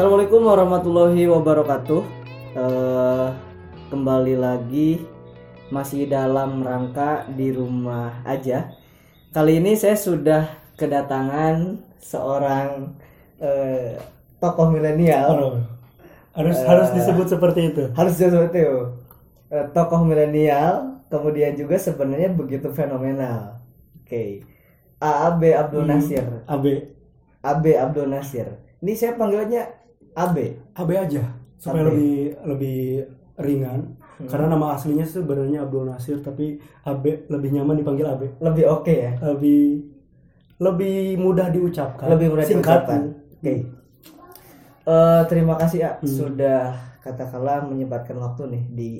Assalamualaikum warahmatullahi wabarakatuh. Eh, kembali lagi masih dalam rangka di rumah aja. Kali ini saya sudah kedatangan seorang eh, tokoh milenial. Harus harus disebut seperti itu. Harus seperti itu. Eh, tokoh milenial, kemudian juga sebenarnya begitu fenomenal. Oke. AAB Abdul Hmm. Nasir. AB AB Abdul Nasir. Ini saya panggilnya AB. AB aja supaya AB. lebih lebih ringan. Hmm. Karena nama aslinya sebenarnya Abdul Nasir tapi AB lebih nyaman dipanggil AB. Lebih oke ya. Lebih lebih mudah diucapkan. lebih mudah Singkat. diucapkan. Oke. Eh, terima kasih ya Hmm. sudah katakanlah menyempatkan waktu nih di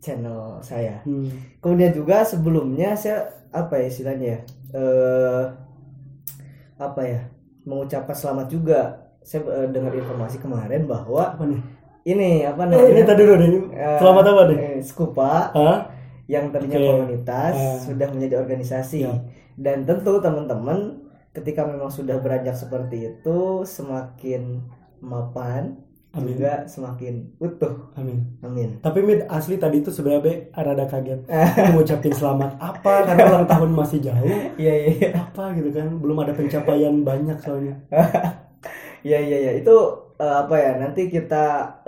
channel saya. Hmm. Kemudian juga sebelumnya saya apa ya istilahnya ya? Eh apa ya? Mengucapkan selamat juga. Saya eh, dengar informasi kemarin bahwa Apa nih? ini apa Eh, namanya? ini tadi dulu nih. Eh, Selamat apa nih? Skupa yang tadinya Oke. komunitas Ah. sudah menjadi organisasi Ya. dan tentu teman-teman ketika memang sudah beranjak seperti itu semakin mapan Amin. juga semakin utuh Amin. amin Tapi Mid asli tadi itu sebenarnya Be, rada kaget. Mengucapin selamat apa karena ulang tahun masih jauh. iya iya iya Apa gitu kan? Belum ada pencapaian banyak soalnya. iya iya iya. itu eh, apa ya nanti kita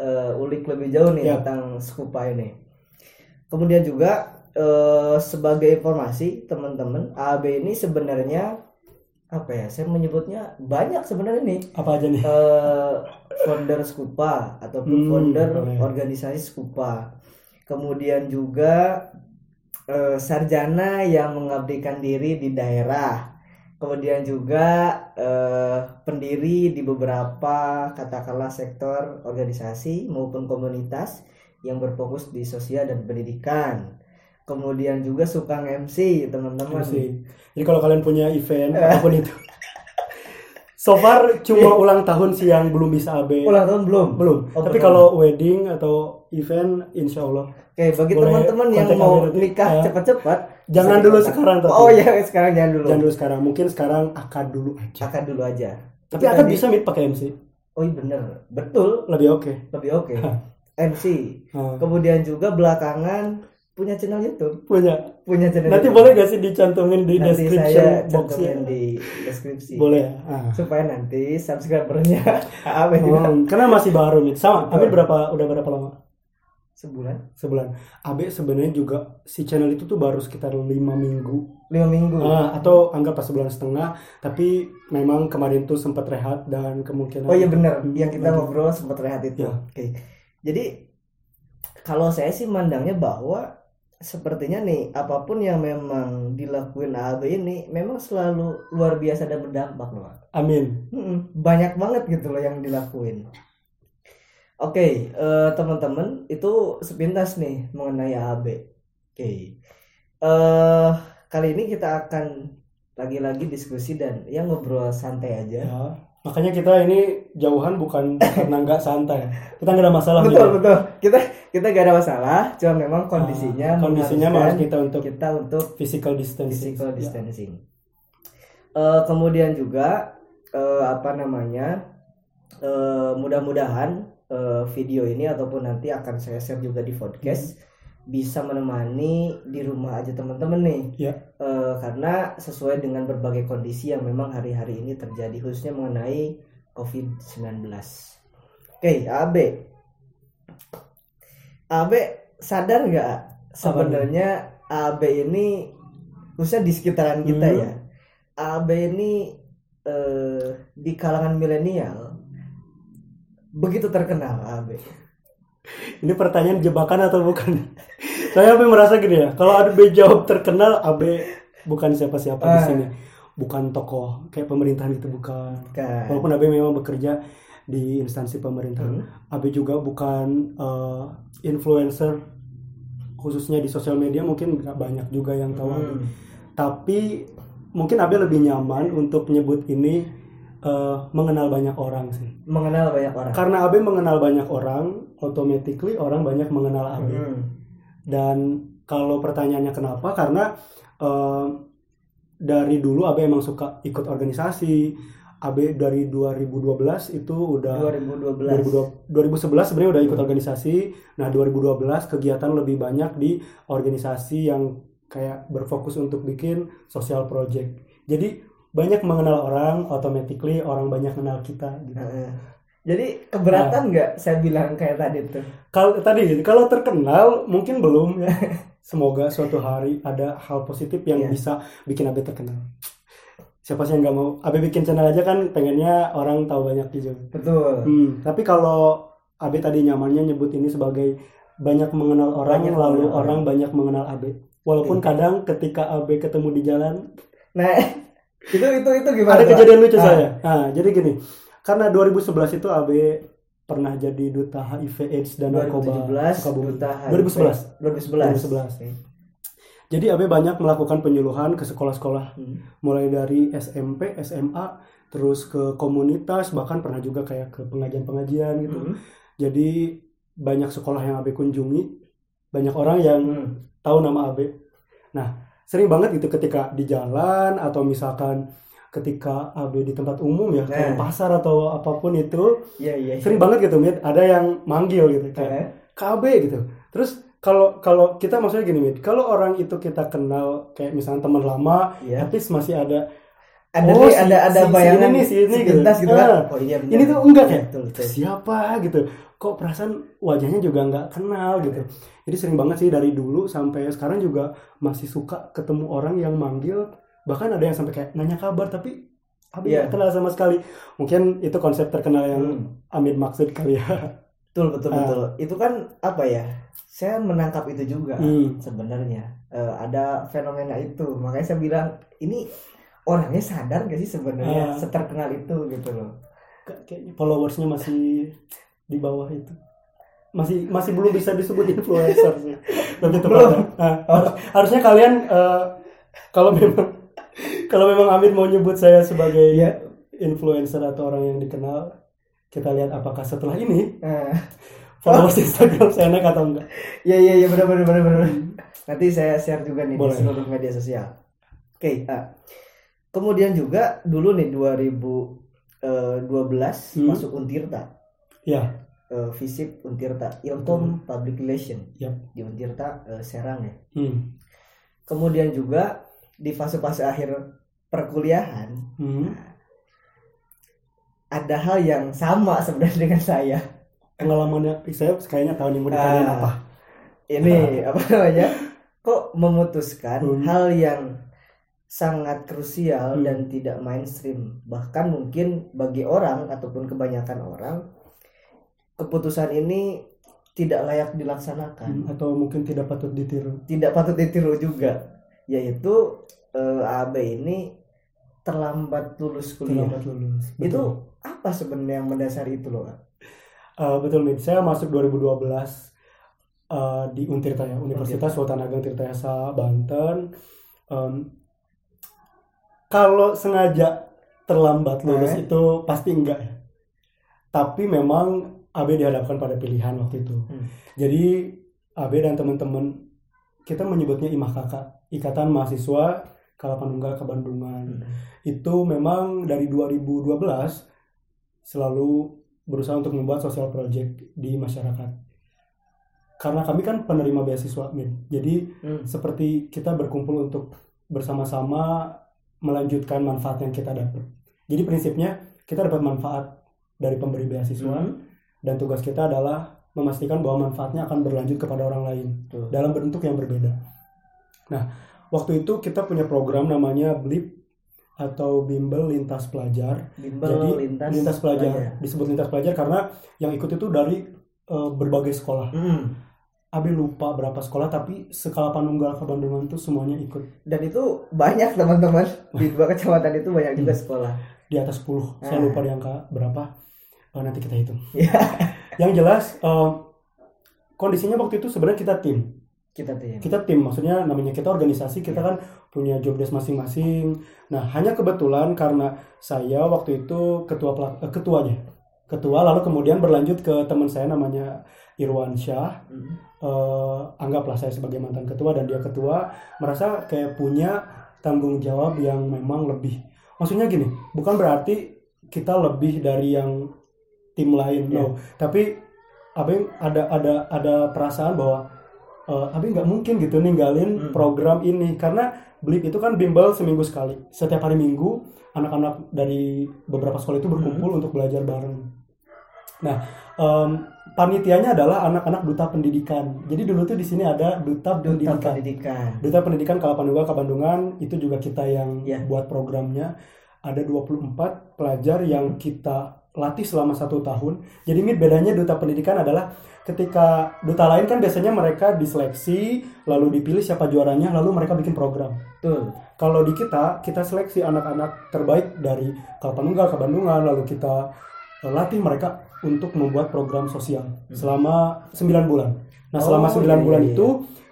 eh, ulik lebih jauh nih Ya. tentang skupa ini kemudian juga eh, sebagai informasi teman-teman AB ini sebenarnya apa ya saya menyebutnya banyak sebenarnya nih Apa aja nih? eh, founder Skupa ataupun Hmm, founder boleh. organisasi Skupa. Kemudian juga eh, sarjana yang mengabdikan diri di daerah. Kemudian juga eh, pendiri di beberapa katakanlah sektor organisasi maupun komunitas yang berfokus di sosial dan pendidikan. Kemudian juga suka MC teman-teman. Jadi kalau kalian punya event apa pun itu. So far cuma ulang tahun sih yang belum bisa AB. Ulang tahun belum? Belum. Oh, Tapi kalau wedding atau event insya Allah. Oke, bagi Boleh teman-teman yang mau nikah Ya. cepat-cepat, Jangan dulu sekarang tapi. Oh iya, sekarang jangan dulu. Jangan dulu sekarang. Mungkin sekarang akad dulu aja. Akad dulu aja. Tapi Itu akad bisa meet pakai MC. Oh iya bener, betul, Lebih oke. lebih oke. MC. Nah, Kemudian juga belakangan punya channel YouTube, punya. punya channel. Nanti YouTube. boleh gak sih dicantumin di Nanti saya description boxnya? cantumin di deskripsi. Boleh ya. Ah. Supaya nanti subscribernya apa Hmm, karena masih baru nih. Sama. Abi berapa udah berapa lama? Sebulan, Sebulan. Abi sebenarnya juga si channel itu tuh baru sekitar lima minggu lima minggu. Ah, atau anggap pas sebulan setengah tapi memang kemarin tuh sempat rehat dan kemungkinan Oh iya bener, Hmm, yang kita ngobrol sempat rehat itu. Ya. Oke. Jadi kalau saya sih mandangnya bahwa sepertinya nih apa pun yang memang dilakuin AB ini memang selalu luar biasa dan berdampak loh. amin banyak banget gitu loh yang dilakuin. Oke, eh, teman-teman itu sepintas nih mengenai AB. Oke, eh kali ini kita akan lagi-lagi diskusi dan ya ngobrol santai aja. ya makanya kita ini jauhan bukan karena nggak santai kita nggak ada masalah betul nih. betul. Kita kita gak ada masalah, cuma memang kondisinya Ah, kondisinya mengharuskan harus kita untuk kita untuk physical distancing physical Ya. distancing. Eh, kemudian juga eh, apa namanya? eh, mudah-mudahan eh, video ini ataupun nanti akan saya share juga di podcast bisa menemani di rumah aja teman-teman nih. Ya. Eh, karena sesuai dengan berbagai kondisi yang memang hari-hari ini terjadi khususnya mengenai COVID-19. Oke, AB. AB sadar nggak sebenarnya AB ini khususnya di sekitaran kita Hmm. ya. AB ini eh, di kalangan milenial begitu terkenal AB. ini pertanyaan jebakan atau bukan saya apa merasa gini ya kalau B jawab terkenal AB bukan siapa-siapa di Ah. sini bukan tokoh kayak pemerintahan itu bukan Kan. walaupun AB memang bekerja di instansi pemerintahan Hmm. AB juga bukan eh, influencer khususnya di sosial media mungkin nggak banyak juga yang tahu. Hmm. tapi mungkin AB lebih nyaman untuk menyebut ini eh, mengenal banyak orang sih Mengenal banyak orang. karena AB mengenal banyak orang automatically orang banyak mengenal AB Hmm. dan kalau pertanyaannya kenapa karena eh, dari dulu AB emang suka ikut organisasi AB dari 2012 itu udah 2012 2012 2011 sebenarnya udah ikut organisasi. Nah, 2012 kegiatan lebih banyak di organisasi yang kayak berfokus untuk bikin social project. Jadi banyak mengenal orang, automatically orang banyak kenal kita gitu. Heeh. jadi keberatan nggak saya bilang kayak tadi tuh Kalau tadi kalau terkenal mungkin belum ya. Semoga suatu hari ada hal positif yang Iya. bisa bikin Abe terkenal. Siapa sih yang nggak mau? Abe bikin channel aja kan pengennya orang tahu banyak gitu. betul Hmm, tapi kalau Abe tadi nyamannya nyebut ini sebagai banyak mengenal orang Banyak lalu mengenal orang banyak mengenal Abe. Walaupun Iya. kadang ketika Abe ketemu di jalan nah itu itu itu gimana ada kejadian lucu Ah. saya. Nah, jadi gini. Karena 2011 itu Abe pernah jadi duta HIV AIDS dan narkoba 2017 Sukabumi. duta HIV. 2011. 2011 2011. Oke. Jadi Abe banyak melakukan penyuluhan ke sekolah-sekolah Hmm. mulai dari SMP, SMA, terus ke komunitas, bahkan pernah juga kayak ke pengajian-pengajian gitu. Hmm. Jadi banyak sekolah yang Abe kunjungi, banyak orang yang Hmm. tahu nama Abe. Nah, sering banget itu ketika di jalan atau misalkan ketika Abe di tempat umum ya, kayak Nah. pasar atau apa pun itu, Iya iya. sering banget gitu, Mit, ada yang manggil gitu kayak Eh, KB gitu. Terus kalau kalau kita maksudnya gini, Mit, kalau orang itu kita kenal kayak misalnya teman lama, Iya. at least masih ada Ada Oh, nih, si- ada ada si- si bayangan ini nih, si ini gitu. gitu, kan. Ah. Oh iya benar. ini tuh enggak kayak Betul, betul. siapa gitu kok perasaan wajahnya juga nggak kenal gitu jadi sering banget sih dari dulu sampai sekarang juga masih suka ketemu orang yang manggil bahkan ada yang sampai kayak nanya kabar tapi Abi nggak kenal sama sekali mungkin itu konsep terkenal yang Hmm. Amin maksud kali ya Betul betul Ah. betul. Itu kan apa ya? Saya menangkap itu juga Hmm. sebenarnya. Eh, ada fenomena itu. Makanya saya bilang ini orangnya sadar gak sih sebenarnya Ah. seterkenal itu gitu loh. Ka- kayaknya followersnya masih di bawah itu masih masih belum bisa disebut influencer sih lebih tepatnya Nah, harus- harusnya kalian eh, kalau memang kalau memang Amin mau nyebut saya sebagai Iya. influencer atau orang yang dikenal kita lihat apakah setelah ini Eh, followers Instagram saya naik atau enggak Iya iya iya benar benar benar benar. Nanti saya share juga nih Boleh. di seluruh media sosial. Oke, ah. Kemudian juga dulu nih 2012 Hmm. masuk Untirta. ya eh, visip Untirta, Ilkom Public Relation Yap. di Untirta eh, Serang ya. hmm. Kemudian juga di fase-fase akhir perkuliahan Hmm. ada hal yang sama sebenarnya dengan saya. pengalamannya saya kayaknya tahun yang mau ditanyain Ah. apa Ini apa namanya? Kok memutuskan Hmm. hal yang sangat krusial Hmm. dan tidak mainstream. Bahkan mungkin bagi orang ataupun kebanyakan orang keputusan ini tidak layak dilaksanakan. Hmm, atau mungkin tidak patut ditiru Tidak patut ditiru juga. Yaitu eh, AB ini terlambat lulus kuliah. terlambat lulus. Itu apa sebenarnya yang mendasari itu loh? Kak? Eh, betul Mit, saya masuk 2012 eh, di Untirta ya, Universitas Sultan Ageng Tirtayasa Banten. Em, kalau sengaja terlambat lulus Eh? itu pasti enggak ya. Tapi memang AB dihadapkan pada pilihan waktu itu. Hmm. Jadi AB dan teman-teman kita menyebutnya IMAH Kakak, Ikatan Mahasiswa Kalapanunggal Kebandungan itu memang dari 2012 selalu berusaha untuk membuat sosial project di masyarakat. Karena kami kan penerima beasiswa, Min. Jadi Hmm. seperti kita berkumpul untuk bersama-sama melanjutkan manfaat yang kita dapat. Jadi prinsipnya kita dapat manfaat dari pemberi beasiswa Hmm. dan tugas kita adalah memastikan bahwa manfaatnya akan berlanjut kepada orang lain Tuh. dalam bentuk yang berbeda. Nah, waktu itu kita punya program namanya BLIP atau Bimbel Lintas Pelajar. Bimbel Jadi lintas, lintas, pelajar. disebut lintas pelajar karena yang ikut itu dari eh, berbagai sekolah. Hmm. Abi lupa berapa sekolah tapi skala Panunggal Kebandungan itu semuanya ikut Dan itu banyak teman-teman di dua kecamatan itu banyak juga Hmm. sekolah. di atas 10. Saya Ah. lupa di angka berapa. Eh, nanti kita hitung. Ya, Yang jelas eh, kondisinya waktu itu sebenarnya kita tim. kita tuh ya. kita tim maksudnya namanya kita organisasi kita kan punya job desk masing-masing nah hanya kebetulan karena saya waktu itu ketua pelak- eh, ketuanya ketua lalu kemudian berlanjut ke teman saya namanya Irwan Syah Hmm. Eh, anggaplah saya sebagai mantan ketua dan dia ketua merasa kayak punya tanggung jawab yang memang lebih maksudnya gini bukan berarti kita lebih dari yang tim lain Iya. no tapi Abe ada ada ada perasaan bahwa eh, Abe nggak mungkin gitu ninggalin Hmm. program ini karena Blip itu kan bimbel seminggu sekali setiap hari minggu anak-anak dari beberapa sekolah itu berkumpul Hmm. untuk belajar bareng nah em, panitianya adalah anak-anak duta pendidikan jadi dulu tuh di sini ada duta, duta pendidikan pendidikan Duta Pendidikan Kalapanunggal Kabandungan itu juga kita yang Ya. buat programnya. Ada 24 pelajar yang kita latih selama satu tahun. Jadi Mit bedanya Duta Pendidikan adalah ketika duta lain kan biasanya mereka diseleksi, lalu dipilih siapa juaranya, lalu mereka bikin program. betul Kalau di kita, kita seleksi anak-anak terbaik dari Kalapanunggal Kabandungan, lalu kita eh, latih mereka untuk membuat program sosial selama 9 bulan. Nah, selama Oh, 9 iya, bulan iya, itu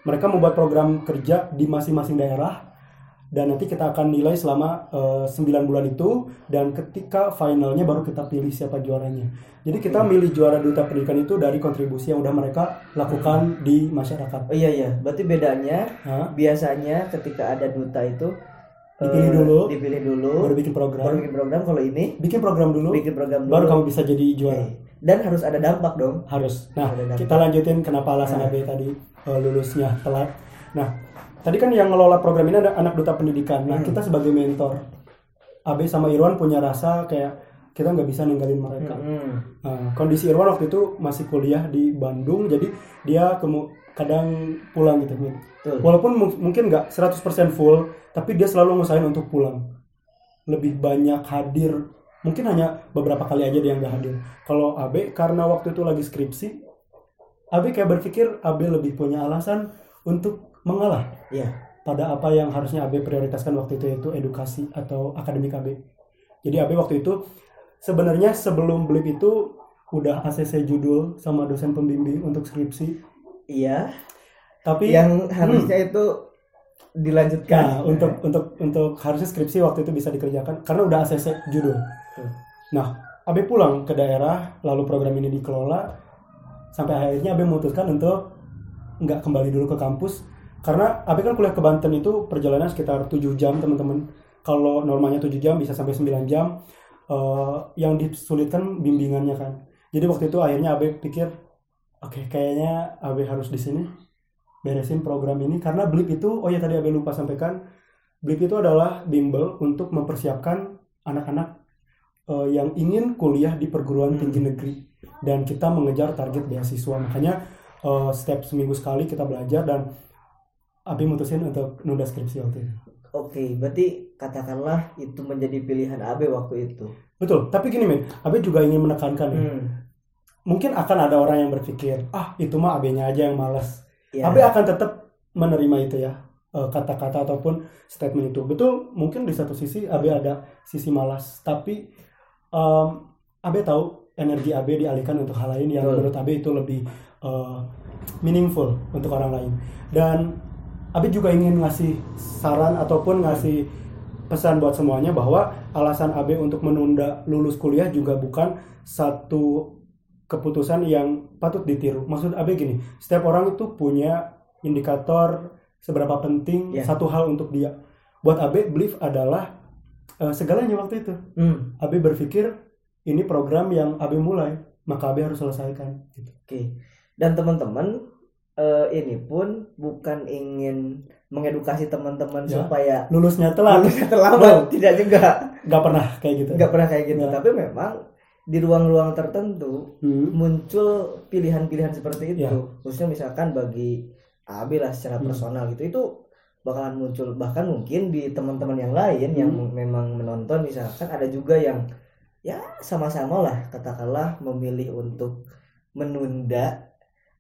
mereka membuat program kerja di masing-masing daerah dan nanti kita akan nilai selama eh, 9 bulan itu dan ketika finalnya baru kita pilih siapa juaranya. Jadi kita milih juara duta pendidikan itu dari kontribusi yang udah mereka lakukan di masyarakat. oh iya iya berarti bedanya Hah? biasanya ketika ada duta itu Dipilih eh, dulu. dipilih dulu Baru bikin program. baru bikin program kalau ini Bikin program dulu, bikin program dulu baru kamu bisa jadi juara. dan harus ada dampak dong Harus. Nah, dampak. kita lanjutin kenapa alasan Nah. AB tadi eh, lulusnya telat. Nah, tadi kan yang ngelola program ini ada anak duta pendidikan. Nah, Hmm. kita sebagai mentor, AB sama Irwan punya rasa kayak kita nggak bisa ninggalin mereka. Mm-mm. Nah, kondisi Irwan waktu itu masih kuliah di Bandung, jadi dia kemu kadang pulang gitu. Min. Betul. Walaupun mu- mungkin nggak 100% full, tapi dia selalu ngusahain untuk pulang. Lebih banyak hadir, mungkin hanya beberapa kali aja dia nggak hadir. Kalau AB karena waktu itu lagi skripsi, AB kayak berpikir AB lebih punya alasan untuk mengalah Iya. pada apa yang harusnya AB prioritaskan waktu itu yaitu edukasi atau akademik AB. Jadi AB waktu itu sebenarnya sebelum Blip itu udah ACC judul sama dosen pembimbing untuk skripsi, iya tapi yang harusnya itu dilanjutkan Nah, untuk untuk untuk harusnya skripsi waktu itu bisa dikerjakan karena udah ACC judul. Hmm. Nah, Abe pulang ke daerah, lalu program ini dikelola sampai akhirnya Abe memutuskan untuk nggak kembali dulu ke kampus karena Abe kan kuliah ke Banten itu perjalanan sekitar 7 jam teman-teman. Kalau normalnya 7 jam bisa sampai 9 jam. Eh, yang disulitkan bimbingannya kan. Jadi waktu itu akhirnya Abe pikir, oke kayaknya Abe harus di sini. Beresin program ini karena Blip itu oh ya tadi Abe lupa sampaikan Blip itu adalah bimbel untuk mempersiapkan anak-anak eh, yang ingin kuliah di perguruan Hmm. tinggi negeri. Dan kita mengejar target beasiswa. Makanya eh, setiap seminggu sekali kita belajar dan Abi mutusin untuk nunda skripsi waktu itu. Oke berarti katakanlah itu menjadi pilihan AB waktu itu. Betul. Tapi gini men Abi juga ingin menekankan ya Hmm. Mungkin akan ada orang yang berpikir ah itu mah AB-nya aja yang malas Ya. Abi akan tetap menerima itu ya eh, kata-kata ataupun statement itu betul mungkin di satu sisi Abi ada sisi malas tapi em Abi tahu energi Abi dialihkan untuk hal lain yang Betul. menurut Abi itu lebih eh, meaningful untuk orang lain dan Abi juga ingin ngasih saran ataupun ngasih pesan buat semuanya bahwa alasan AB untuk menunda lulus kuliah juga bukan satu keputusan yang patut ditiru. Maksud AB gini, setiap orang itu punya indikator seberapa penting Ya. satu hal untuk dia. Buat AB, belief adalah eh, segalanya waktu itu. Hmm. AB berpikir ini program yang AB mulai, maka AB harus selesaikan. Gitu. Oke. Dan teman-teman eh, ini pun bukan ingin mengedukasi teman-teman Ya. supaya Lulusnya telat, lulusnya terlambat, tidak juga. nggak pernah kayak gitu. Nggak pernah kayak gitu. Ya. Tapi memang di ruang-ruang tertentu Hmm. muncul pilihan-pilihan seperti itu. Ya. Khususnya misalkan bagi AB lah secara Hmm. personal gitu itu bakalan muncul bahkan mungkin di teman-teman yang lain yang Hmm. memang menonton misalkan ada juga yang ya sama-sama lah katakanlah memilih untuk menunda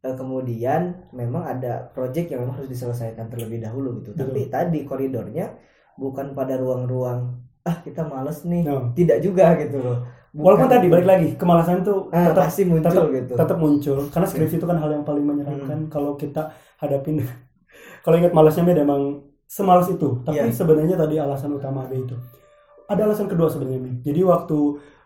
eh, kemudian memang ada project yang memang harus diselesaikan terlebih dahulu gitu. Betul. Tapi tadi koridornya bukan pada ruang-ruang ah kita males nih. No. Tidak juga gitu loh. Bukan- Walaupun tadi balik lagi kemalasan tuh Ah, tetap pasti muncul tetap- gitu. tetap muncul karena skripsi itu kan hal yang paling menyeramkan Hmm. kalau kita hadapin kalau ingat malasnya Med emang semalas itu tapi Iya. sebenarnya tadi alasan utama AB itu ada alasan kedua sebenarnya jadi waktu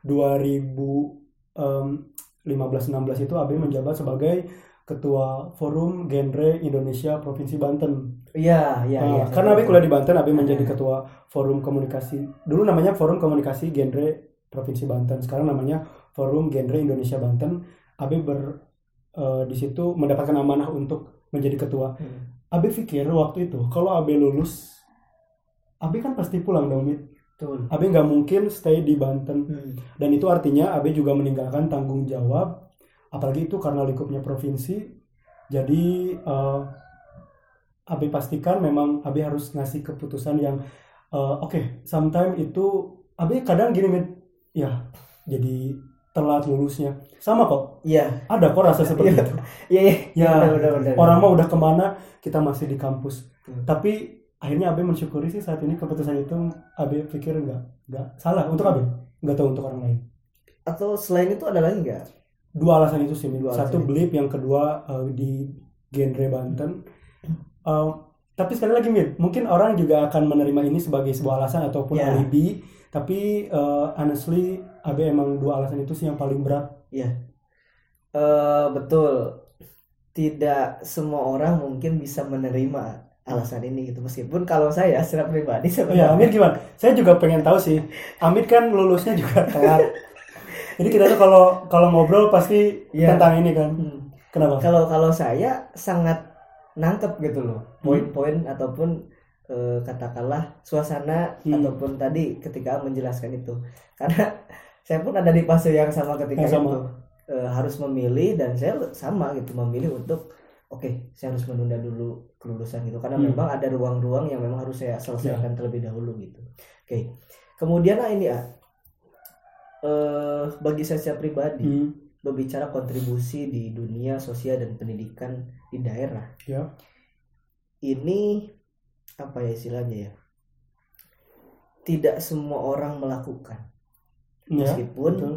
2015-16 itu AB menjabat sebagai ketua forum genre Indonesia Provinsi Banten Iya, iya, Nah, iya. karena AB kuliah di Banten AB menjadi Hmm. ketua forum komunikasi dulu namanya forum komunikasi genre Provinsi Banten. Sekarang namanya Forum Genre Indonesia Banten. Abe ber eh, di situ mendapatkan amanah untuk menjadi ketua. Hmm. Abe pikir waktu itu kalau Abe lulus, Abe kan pasti pulang dong, Mit. Betul. Abe nggak mungkin stay di Banten. Hmm. Dan itu artinya Abe juga meninggalkan tanggung jawab, apalagi itu karena lingkupnya provinsi. Jadi eh, Abe pastikan memang Abe harus ngasih keputusan yang eh, oke, sometime itu Abe kadang gini, Mit. Ya jadi telat lulusnya. Sama kok, Iya. ada kok rasa seperti Iya. itu. Iya, iya. Ya, Benar, orang mah udah ke mana, kita masih di kampus. Betul. Tapi akhirnya Abe mensyukuri sih saat ini keputusan itu Abe pikir nggak nggak salah untuk Abe, nggak tahu untuk orang lain. Atau selain itu ada lagi nggak? Dua alasan itu sih. Dua satu blip, yang kedua eh, di genre Banten. Eh, tapi sekali lagi Min, mungkin orang juga akan menerima ini sebagai sebuah alasan ataupun Ya. alibi. Tapi eh, honestly, Abe emang dua alasan itu sih yang paling berat. Eh betul. Tidak semua orang mungkin bisa menerima alasan ini gitu meskipun kalau saya secara pribadi Ya, sebenarnya Amir gimana? Saya juga pengen tahu sih. Amir kan lulusnya juga telat. Jadi kita tuh kalau kalau ngobrol pasti Iya. tentang ini kan. Hmm. Kenapa? kalau kalau saya sangat nangkep gitu loh Hmm. poin-poin ataupun eh, katakanlah suasana Hmm. ataupun tadi ketika menjelaskan itu karena saya pun ada di fase yang sama ketika Yang sama. itu Eh, harus memilih dan saya sama gitu memilih untuk oke saya harus menunda dulu kelulusan gitu karena Hmm. memang ada ruang-ruang yang memang harus saya selesaikan terlebih dahulu gitu oke kemudian lah ini ah eh bagi saya secara pribadi Hmm, berbicara kontribusi di dunia sosial dan pendidikan di daerah. Ya. Ini apa ya istilahnya ya? Tidak semua orang melakukan. ya, Meskipun betul.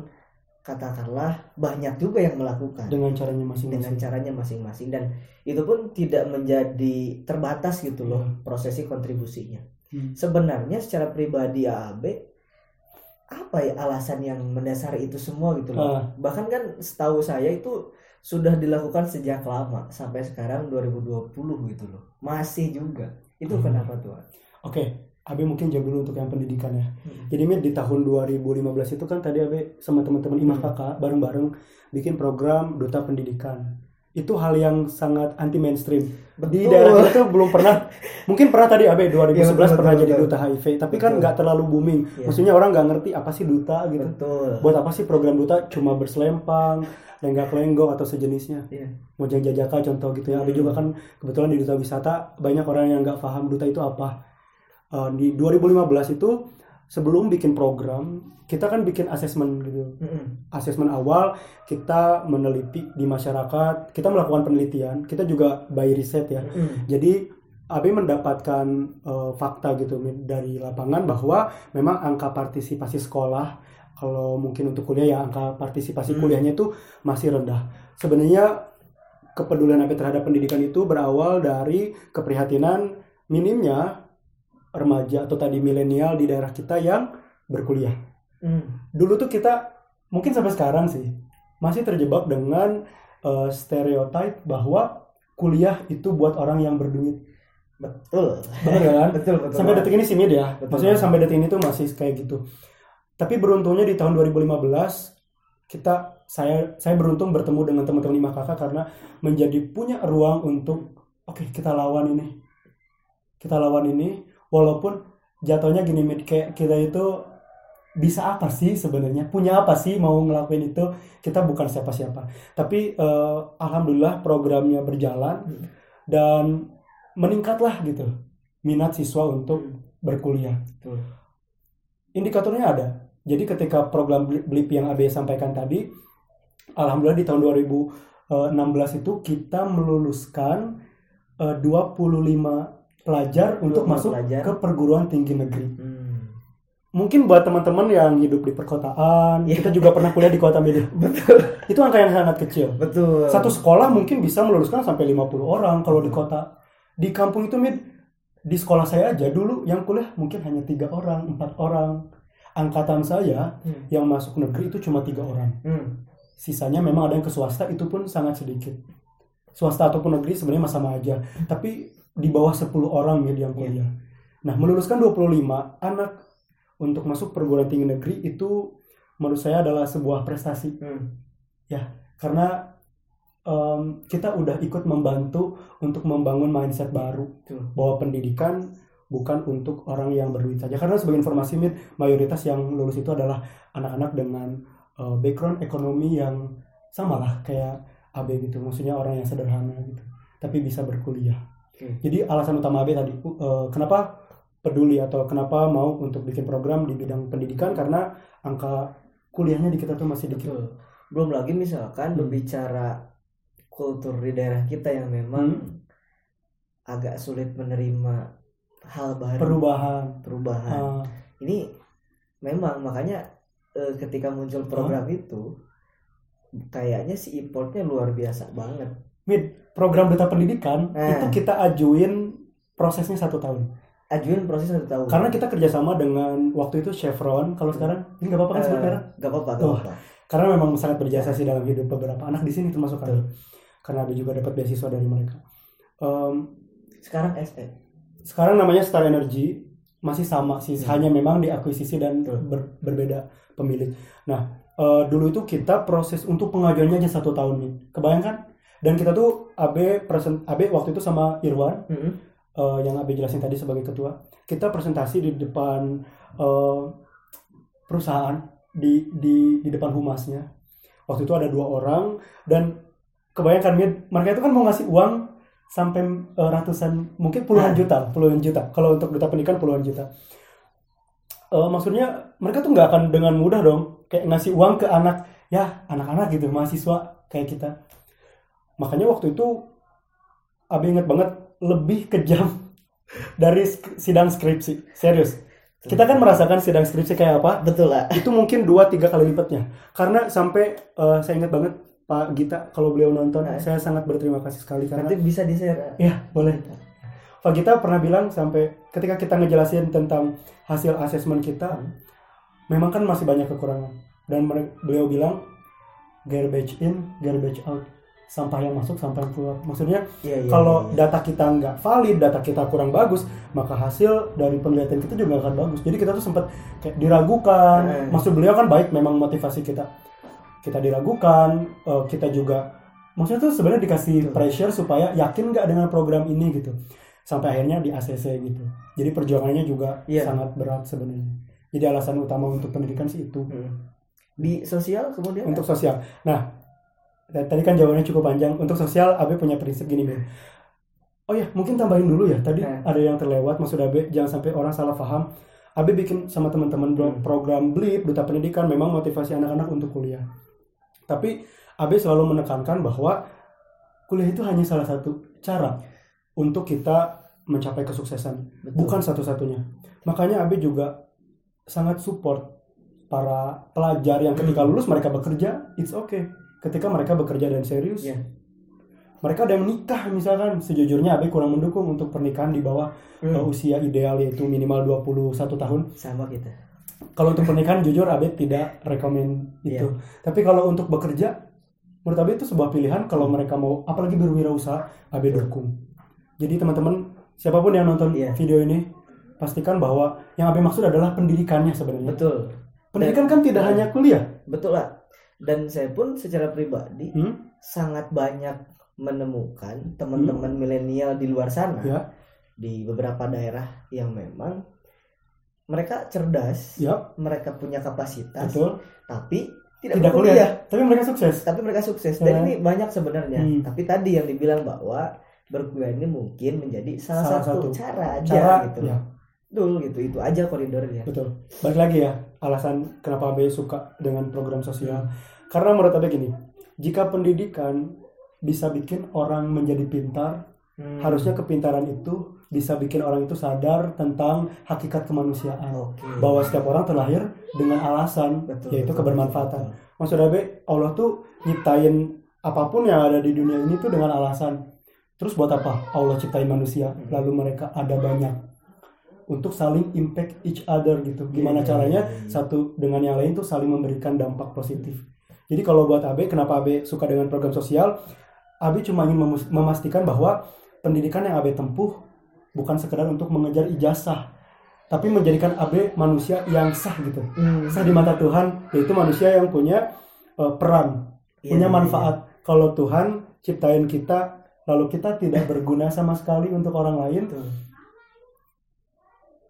katakanlah banyak juga yang melakukan Dengan caranya dengan masing-masing. caranya masing-masing dan itu pun tidak menjadi terbatas gitu loh Hmm. prosesi kontribusinya. Hmm. Sebenarnya secara pribadi AAB apa ya alasan yang mendasari itu semua gitu loh. Ah, bahkan kan setahu saya itu sudah dilakukan sejak lama sampai sekarang 2020 gitu loh masih juga itu Hmm. kenapa tuh Oke, Abe mungkin jawab dulu untuk yang pendidikan ya. Jadi Mir di tahun 2015 itu kan tadi Abe sama teman-teman Imah Hmm. Kakak bareng-bareng bikin program Duta Pendidikan. Itu hal yang sangat anti mainstream. Di daerah kita tuh belum pernah mungkin pernah tadi Abe 2011 Iya, betul, pernah betul, jadi duta HIV, tapi kan Betul. nggak terlalu booming. Iya. Maksudnya orang nggak ngerti apa sih duta gitu. betul Buat apa sih program duta cuma berselempang, lenggak-lenggok atau sejenisnya. Iya. Mojang jajaka contoh gitu ya. Ada Hmm. juga kan kebetulan di duta wisata banyak orang yang nggak paham duta itu apa. Eh, di 2015 itu sebelum bikin program kita kan bikin asesmen gitu. Mm-mm. Asesmen awal kita meneliti di masyarakat, kita melakukan penelitian, kita juga by riset ya. Mm-mm. Jadi AB mendapatkan eh, fakta gitu dari lapangan bahwa memang angka partisipasi sekolah kalau mungkin untuk kuliah ya angka partisipasi Hmm. kuliahnya itu masih rendah. Sebenarnya kepedulian AB terhadap pendidikan itu berawal dari keprihatinan minimnya remaja atau tadi milenial di daerah kita yang berkuliah. Mm. Dulu tuh kita mungkin sampai sekarang sih masih terjebak dengan eh, stereotip bahwa kuliah itu buat orang yang berduit. betul nggak kan? betul betul sampai detik ini sih ya. Betul Maksudnya sampai detik ini tuh masih kayak gitu. Tapi beruntungnya di tahun 2015 kita saya saya beruntung bertemu dengan teman-teman lima kakak karena menjadi punya ruang untuk oke kita lawan ini. Kita lawan ini walaupun jatuhnya gini Mid kayak kita itu bisa apa sih sebenarnya punya apa sih mau ngelakuin itu kita bukan siapa-siapa tapi eh, alhamdulillah programnya berjalan Hmm. dan meningkatlah gitu minat siswa untuk berkuliah. Betul. Indikatornya ada. Jadi ketika program BLIP yang AB sampaikan tadi, alhamdulillah di tahun 2016 itu kita meluluskan eh, 25 pelajar untuk 25 masuk pelajar. ke perguruan tinggi negeri. Hmm. Mungkin buat teman-teman yang hidup di perkotaan, Iya. kita juga pernah kuliah di kota Medan. betul Itu angka yang sangat kecil. betul Satu sekolah mungkin bisa meluluskan sampai 50 orang kalau di kota. Di kampung itu Mid, di sekolah saya aja dulu yang kuliah mungkin hanya tiga orang, empat orang. Angkatan saya Hmm. yang masuk negeri itu cuma tiga orang. Hmm. Sisanya memang ada yang ke swasta itu pun sangat sedikit. Swasta ataupun negeri sebenarnya sama aja. Tapi di bawah 10 orang Mid yang kuliah. Nah meluluskan 25 anak untuk masuk perguruan tinggi negeri itu menurut saya adalah sebuah prestasi. Hmm. karena em, kita udah ikut membantu untuk membangun mindset baru. Betul. bahwa pendidikan bukan untuk orang yang berduit saja. Karena sebagai informasi Mit, mayoritas yang lulus itu adalah anak-anak dengan eh, background ekonomi yang sama lah kayak AB gitu. Maksudnya orang yang sederhana gitu. Tapi bisa berkuliah Oke. jadi alasan utama AB tadi eh, kenapa peduli atau kenapa mau untuk bikin program di bidang pendidikan karena angka kuliahnya di kita tuh masih dikit Betul. Belum lagi misalkan Hmm. berbicara kultur di daerah kita yang memang Hmm. agak sulit menerima hal baru perubahan perubahan. Ah, Ini memang makanya eh, ketika muncul program itu kayaknya si importnya luar biasa banget. Mid, program duta pendidikan Eh. itu kita ajuin prosesnya satu tahun. Ajuin proses satu tahun. karena kita kerjasama dengan waktu itu Chevron kalau sekarang. Ini nggak apa-apa kan Eh, merek Gak apa-apa, Oh. karena memang sangat berjasa sih dalam hidup beberapa anak di sini termasuk kami. Karena ada juga dapat beasiswa dari mereka. Em, Sekarang SE. sekarang namanya Star Energy. Masih sama sih. Hmm. hanya memang diakuisisi dan ber- berbeda pemilik. Nah eh, dulu itu kita proses untuk pengajuannya aja satu tahun nih kebayangkan dan kita tuh AB present AB waktu itu sama Irwan. Mm-mm. eh, yang AB jelasin tadi sebagai ketua. Kita presentasi di depan eh, perusahaan di di di depan humasnya. Waktu itu ada dua orang dan kebayangkan mereka itu kan mau ngasih uang sampai eh, ratusan mungkin puluhan juta puluhan juta. Kalau untuk duta pendidikan puluhan juta. Eh, maksudnya mereka tuh nggak akan dengan mudah dong kayak ngasih uang ke anak ya anak-anak gitu mahasiswa kayak kita makanya waktu itu Abi inget banget lebih kejam dari sk- sidang skripsi serius kita kan merasakan sidang skripsi kayak apa Betul lah. itu mungkin dua tiga kali lipatnya karena sampai eh, saya ingat banget Pak Gita kalau beliau nonton Nah. saya sangat berterima kasih sekali karena Nanti bisa di share. ya boleh Pak Gita pernah bilang sampai ketika kita ngejelasin tentang hasil asesmen kita Hmm. memang kan masih banyak kekurangan dan beliau bilang garbage in garbage out sampah yang masuk sampah yang keluar maksudnya Iya, iya, kalau iya. data kita nggak valid, data kita kurang bagus, maka hasil dari penelitian kita juga akan bagus. Jadi kita tuh sempat kayak diragukan. Eh. Maksud beliau kan baik, memang motivasi kita kita diragukan, eh, kita juga maksudnya tuh sebenarnya dikasih Betul. pressure supaya yakin nggak dengan program ini gitu. Sampai akhirnya di ACC gitu. Jadi perjuangannya juga Iya. sangat berat sebenarnya. Jadi alasan utama untuk pendidikan sih itu Hmm. Di sosial kemudian untuk sosial. Nah, tadi kan jawabannya cukup panjang. Untuk sosial, Abe punya prinsip gini, Mir. Oh ya, mungkin tambahin dulu ya. Tadi Nah. ada yang terlewat, maksud Abe jangan sampai orang salah paham. Abe bikin sama teman-teman Hmm. program BLIP, Duta Pendidikan, memang motivasi anak-anak untuk kuliah. Tapi Abe selalu menekankan bahwa kuliah itu hanya salah satu cara untuk kita mencapai kesuksesan Betul. bukan satu-satunya. Makanya Abe juga sangat support para pelajar yang ketika lulus mereka bekerja, it's okay. Ketika mereka bekerja dan serius, Iya. mereka ada yang menikah misalkan. Sejujurnya Abe kurang mendukung untuk pernikahan di bawah Hmm. uh, usia ideal yaitu minimal 21 tahun. sama kita. Kalau untuk pernikahan jujur Abe tidak rekomend itu. Tapi kalau untuk bekerja, menurut Abe itu sebuah pilihan kalau mereka mau apalagi berwirausaha, Abe dukung. Jadi teman-teman siapa pun yang nonton Iya. video ini pastikan bahwa yang Abe maksud adalah pendidikannya sebenarnya. Betul. Pendidikan kan tidak hanya kuliah. Betul lah. Dan saya pun secara pribadi Hmm? sangat banyak menemukan teman-teman milenial di luar sana Ya. di beberapa daerah yang memang mereka cerdas, Ya, mereka punya kapasitas, betul. tapi tidak, Tidak berkuliah. kuliah, tapi mereka sukses. Tapi mereka sukses. Ya. Dan ini banyak sebenarnya. Hmm. Tapi tadi yang dibilang bahwa berkuliah ini mungkin menjadi salah, Salah satu, satu cara aja Cara gitu. ya, Betul gitu. Itu aja koridornya. betul. Balik lagi ya, alasan kenapa Abe suka dengan program sosial. Karena menurut Abe gini, jika pendidikan bisa bikin orang menjadi pintar, Hmm. harusnya kepintaran itu bisa bikin orang itu sadar tentang hakikat kemanusiaan. Oke. Bahwa setiap orang terlahir dengan alasan, Betul, yaitu betul, kebermanfaatan. betul. Maksud Abe, Allah tuh nyiptain apa pun yang ada di dunia ini tuh dengan alasan. Terus buat apa? Allah ciptain manusia, Hmm. lalu mereka ada banyak untuk saling impact each other gitu. Gimana Iya, caranya iya, iya. satu dengan yang lain tuh saling memberikan dampak positif. Jadi kalau buat Abe, kenapa Abe suka dengan program sosial? Abe cuma ingin memastikan bahwa pendidikan yang Abe tempuh bukan sekedar untuk mengejar ijazah, tapi menjadikan AB manusia yang sah gitu Hmm. sah di mata Tuhan yaitu manusia yang punya eh, peran Iya, punya iya, manfaat kalau Tuhan ciptain kita lalu kita tidak berguna sama sekali untuk orang lain.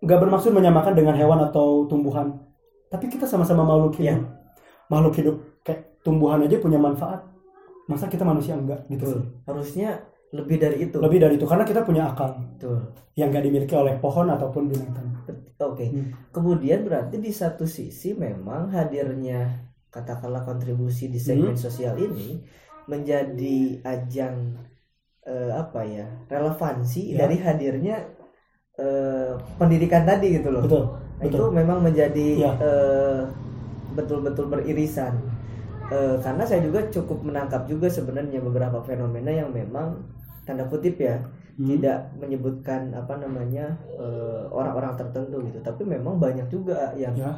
Nggak bermaksud menyamakan dengan hewan atau tumbuhan tapi kita sama-sama makhluk hidup makhluk hidup kayak tumbuhan aja punya manfaat masa kita manusia enggak gitu Betul. sih Harusnya lebih dari itu. lebih dari itu karena kita punya akal Betul. yang nggak dimiliki oleh pohon ataupun binatang Oke. Hmm. Kemudian berarti di satu sisi memang hadirnya katakanlah kontribusi di segmen Hmm. sosial ini menjadi ajang eh, apa ya relevansi Ya. dari hadirnya eh, pendidikan tadi gitu loh. betul Nah, itu betul memang menjadi Ya. eh, betul-betul beririsan. Eh, karena saya juga cukup menangkap juga sebenarnya beberapa fenomena yang memang tanda kutip ya Hmm. tidak menyebutkan apa namanya eh, orang-orang tertentu gitu tapi memang banyak juga yang ya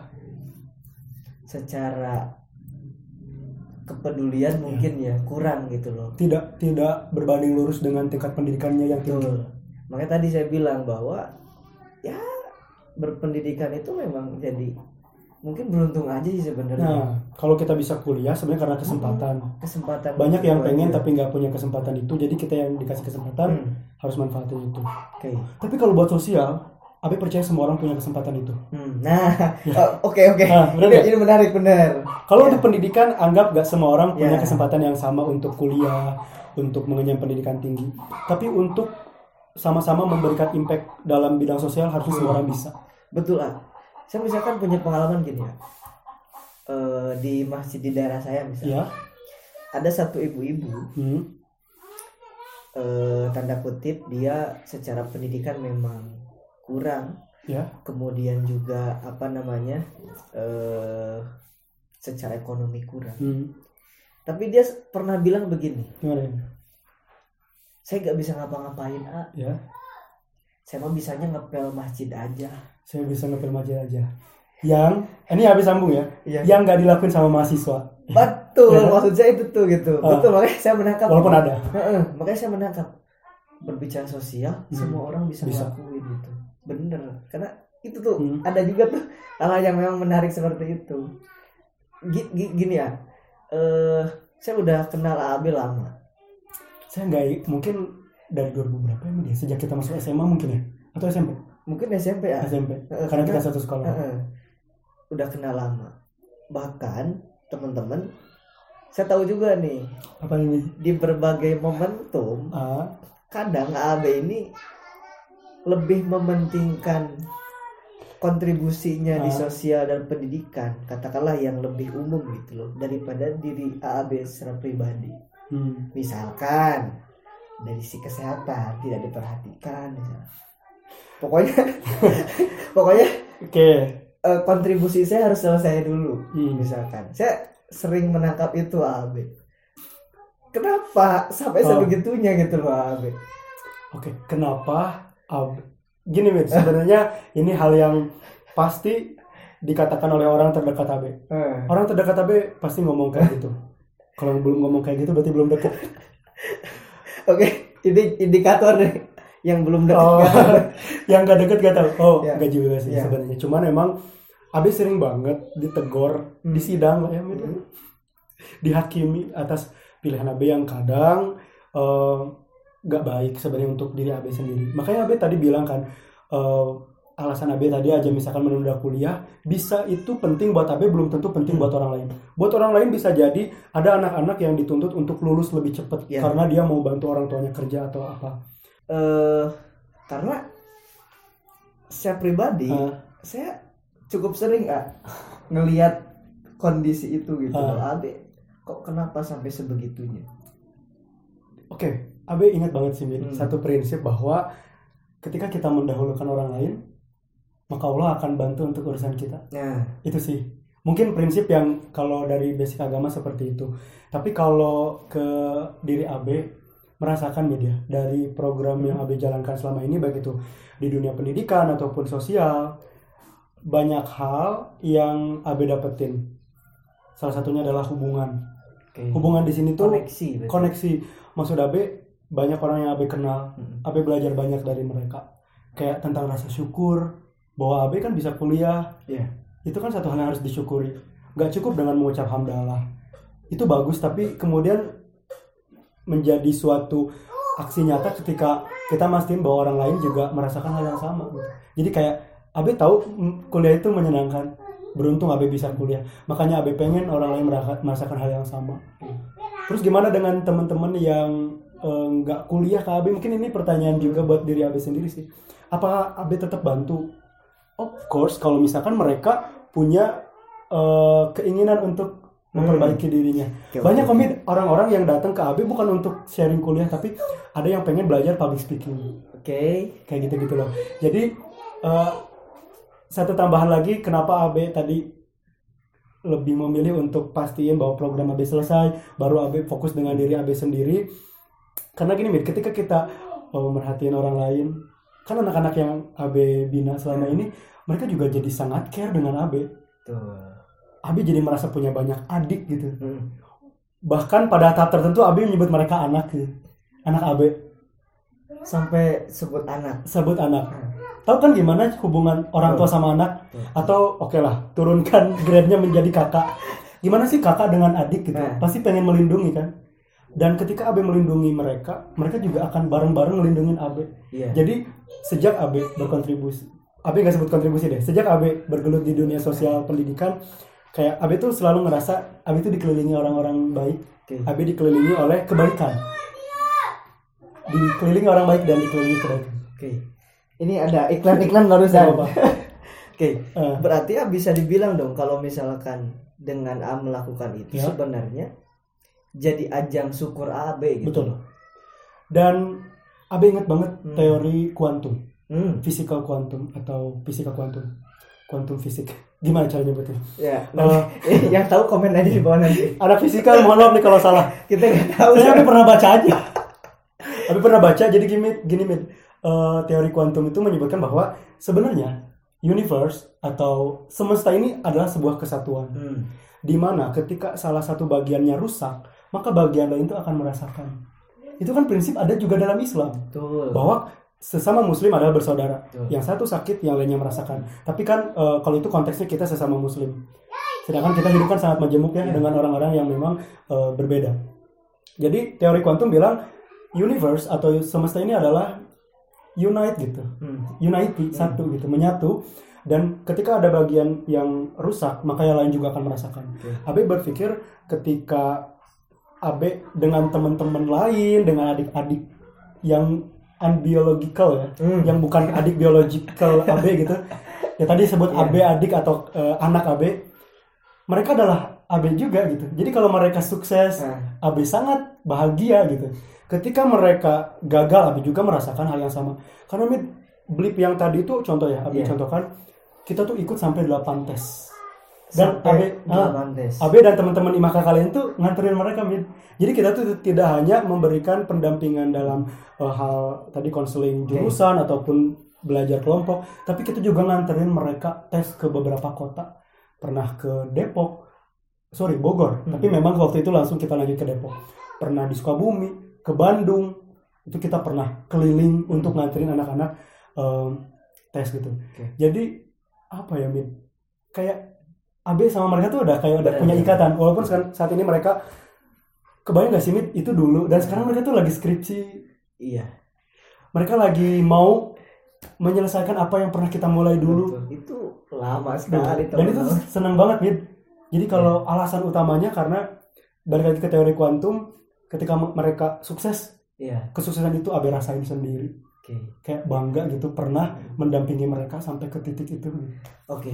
secara kepedulian mungkin ya kurang gitu loh tidak tidak berbanding lurus dengan tingkat pendidikannya yang tinggi betul makanya tadi saya bilang bahwa ya berpendidikan itu memang jadi mungkin beruntung aja sih sebenarnya nah kalau kita bisa kuliah sebenarnya karena kesempatan kesempatan banyak yang pengen tapi nggak punya kesempatan itu jadi kita yang dikasih kesempatan Hmm, harus manfaatin itu oke tapi kalau buat sosial Abe percaya semua orang punya kesempatan itu Hmm, nah Ya. oh, oke oke Nah, benar ini, nggak? ini menarik benar Kalau Ya. untuk pendidikan, anggap gak semua orang punya Ya. kesempatan yang sama untuk kuliah, untuk mengenyam pendidikan tinggi. Tapi untuk sama-sama memberikan impact dalam bidang sosial harusnya semua orang bisa. betul ah saya misalkan punya pengalaman gini ya Eh, di masjid di daerah saya misalnya Ya, ada satu ibu-ibu hmm. eh, tanda kutip dia secara pendidikan memang kurang ya, kemudian juga apa namanya eh secara ekonomi kurang hmm. tapi dia pernah bilang begini gimana? Ya? saya nggak bisa ngapa-ngapain ah Ya, saya mah bisanya ngepel masjid aja saya bisa ngepel masjid aja. Yang ini habis sambung ya, Iya. yang nggak dilakuin sama mahasiswa, betul Ya. maksud saya itu tuh gitu Ah. betul makanya saya menangkap walaupun ada. Heeh, makanya saya menangkap berbicara sosial Hmm. semua orang bisa, Bisa. ngelakuin gitu bener karena itu tuh Hmm. ada juga tuh hal yang memang menarik seperti itu gi- gini ya eh saya udah kenal AB lama Saya nggak mungkin dari 2000 berapa emang dia? Sejak kita masuk SMA mungkin ya? Atau SMP? mungkin SMP ya SMP. Heeh, Karena kita satu sekolah. Heeh. udah kenal lama bahkan teman-teman saya tahu juga nih Apa ini? di berbagai momentum Ah, kadang AB ini lebih mementingkan kontribusinya di Ah. sosial dan pendidikan katakanlah yang lebih umum gitu loh daripada diri AAB secara pribadi hmm. misalkan dari si kesehatan tidak diperhatikan misalnya. pokoknya pokoknya Oke. eh, kontribusi saya harus selesai dulu Hmm. misalkan saya sering menangkap itu AAB kenapa sampai Oh. sebegitunya gitu loh AAB Oke, kenapa? Ab- Gini, Mit, sebenarnya ini hal yang pasti dikatakan oleh orang terdekat AB. Eh. Orang terdekat AB pasti ngomong kayak gitu. Kalau belum ngomong kayak gitu berarti belum dekat. Oke, ini indikator nih yang belum dekat. Oh, yang gak deket gak tahu. Oh, Ya. gak juga sih Ya. sebenarnya. Cuman emang AB sering banget ditegor Hmm. di sidang lah ya, Mit. Hmm. Dihakimi atas pilihan AB yang kadang eh, gak baik sebenarnya untuk diri AB sendiri. Makanya AB tadi bilang kan eh, alasan AB tadi aja misalkan menunda kuliah bisa itu penting buat AB belum tentu penting Hmm. buat orang lain. Buat orang lain bisa jadi ada anak-anak yang dituntut untuk lulus lebih cepat Ya. karena dia mau bantu orang tuanya kerja atau apa. Eh, karena saya pribadi, Ah. saya cukup sering ah, ngelihat kondisi itu gitu. Loh. Abe, kok kenapa sampai sebegitunya? Oke, Abe ingat banget sih Min, Hmm. satu prinsip bahwa ketika kita mendahulukan orang lain, maka Allah akan bantu untuk urusan kita. Nah, Itu sih. Mungkin prinsip yang kalau dari basic agama seperti itu. Tapi kalau ke diri Abe merasakan media dari program yang Abe jalankan selama ini baik itu di dunia pendidikan ataupun sosial banyak hal yang Abe dapetin. Salah satunya adalah hubungan. oke. Hubungan di sini tuh koneksi. koneksi maksud Abe banyak orang yang Abe kenal Mm. Abe belajar banyak dari mereka kayak tentang rasa syukur bahwa AB kan bisa kuliah. Iya. itu kan satu hal yang harus disyukuri. Nggak cukup dengan mengucap hamdalah. Itu bagus tapi kemudian menjadi suatu aksi nyata ketika kita mastiin bahwa orang lain juga merasakan hal yang sama gitu. jadi kayak Abe tahu kuliah itu menyenangkan. Beruntung Abe bisa kuliah. Makanya Abe pengen orang lain merasakan hal yang sama. Terus gimana dengan teman-teman yang eh, nggak kuliah ke Abe? Mungkin ini pertanyaan juga buat diri Abe sendiri sih. Apakah Abe tetap bantu of course kalau misalkan mereka punya eh, keinginan untuk memperbaiki dirinya. Oke, banyak komit orang-orang yang datang ke AB bukan untuk sharing kuliah tapi ada yang pengen belajar public speaking. Oke. kayak gitu gitu loh. Jadi eh, satu tambahan lagi kenapa AB tadi lebih memilih untuk pastiin bahwa program AB selesai baru AB fokus dengan diri AB sendiri? Karena gini Mit, ketika kita eh, merhatiin orang lain kan anak-anak yang AB bina selama ini mereka juga jadi sangat care dengan AB Tuh. AB jadi merasa punya banyak adik gitu Hmm. bahkan pada tahap tertentu AB menyebut mereka anak gitu. anak AB Sampai sebut anak. sebut anak tahu kan gimana hubungan orang tua sama anak Tuh. atau oke lah turunkan grade-nya menjadi kakak gimana sih kakak dengan adik gitu Nah. pasti pengen melindungi kan dan ketika AB melindungi mereka mereka juga akan bareng-bareng melindungi AB Iya. jadi sejak AB berkontribusi AB nggak sebut kontribusi deh sejak AB bergelut di dunia sosial pendidikan kayak AB tuh selalu ngerasa AB tuh dikelilingi orang-orang baik Oke. AB dikelilingi oleh kebaikan dikelilingi orang baik dan dikelilingi kebaikan Oke. Ini ada iklan-iklan barusan. Gak apa-apa. Oke. Eh. Berarti ya bisa dibilang dong kalau misalkan dengan A melakukan itu Ya. sebenarnya jadi ajang syukur AB gitu. betul dan AB inget banget Hmm. teori kuantum Hmm. physical quantum atau fisika kuantum kuantum fisik gimana cara nyebutnya Ya. Eh, yang tahu komen aja di bawah nanti. anak fisika mohon maaf nih kalau salah Kita nggak tahu. Saya tapi pernah baca aja. Tapi pernah baca jadi gini, gini Mit. Eh, teori kuantum itu menyebutkan bahwa sebenarnya universe atau semesta ini adalah sebuah kesatuan. Hmm. Di mana ketika salah satu bagiannya rusak, maka bagian lain itu akan merasakan. Itu kan prinsip ada juga dalam Islam Betul. bahwa sesama muslim adalah bersaudara. Betul. Yang satu sakit, yang lainnya merasakan. Tapi kan eh, kalau itu konteksnya kita sesama muslim. Sedangkan kita hidup kan sangat majemuk ya Iya. dengan orang-orang yang memang eh, berbeda. Jadi teori kuantum bilang universe atau semesta ini adalah unite gitu. Hmm. Unity satu gitu, menyatu dan ketika ada bagian yang rusak, maka yang lain juga akan merasakan. Oke. Abe berpikir ketika Abe dengan teman-teman lain, dengan adik-adik yang unbiological ya, Hmm. yang bukan adik biological AB gitu. Ya tadi sebut Iya. AB adik atau eh, anak AB. Mereka adalah AB juga gitu. Jadi kalau mereka sukses, Nah. AB sangat bahagia gitu. Ketika mereka gagal, AB juga merasakan hal yang sama. Karena Mit, blip yang tadi itu contoh ya, AB Iya. contohkan, kita tuh ikut sampai 8 tes. Dan Sampai AB, ah, delapan tes. AB dan teman-teman IMAKA kalian tuh nganterin mereka Mit. Jadi kita tuh tidak hanya memberikan pendampingan dalam eh, hal tadi konseling jurusan ataupun belajar kelompok, tapi kita juga nganterin mereka tes ke beberapa kota. Pernah ke Depok, sorry Bogor, Hmm. tapi memang waktu itu langsung kita lanjut ke Depok. Pernah di Sukabumi, ke Bandung, itu kita pernah keliling untuk nganterin anak-anak em, tes gitu. Oke. Jadi apa ya Mit? Kayak AB sama mereka tuh udah kayak udah punya ikatan. Walaupun sekarang saat ini mereka kebayang gak sih Mit itu dulu? Dan sekarang mereka tuh lagi skripsi. Iya. mereka lagi mau menyelesaikan apa yang pernah kita mulai dulu. Betul. Itu lama sekali dan itu senang banget Mit. Jadi kalau alasan utamanya karena balik lagi ke teori kuantum ketika mereka sukses Iya. kesuksesan itu AB rasain sendiri. Oke. kayak bangga gitu pernah mendampingi mereka sampai ke titik itu Oke.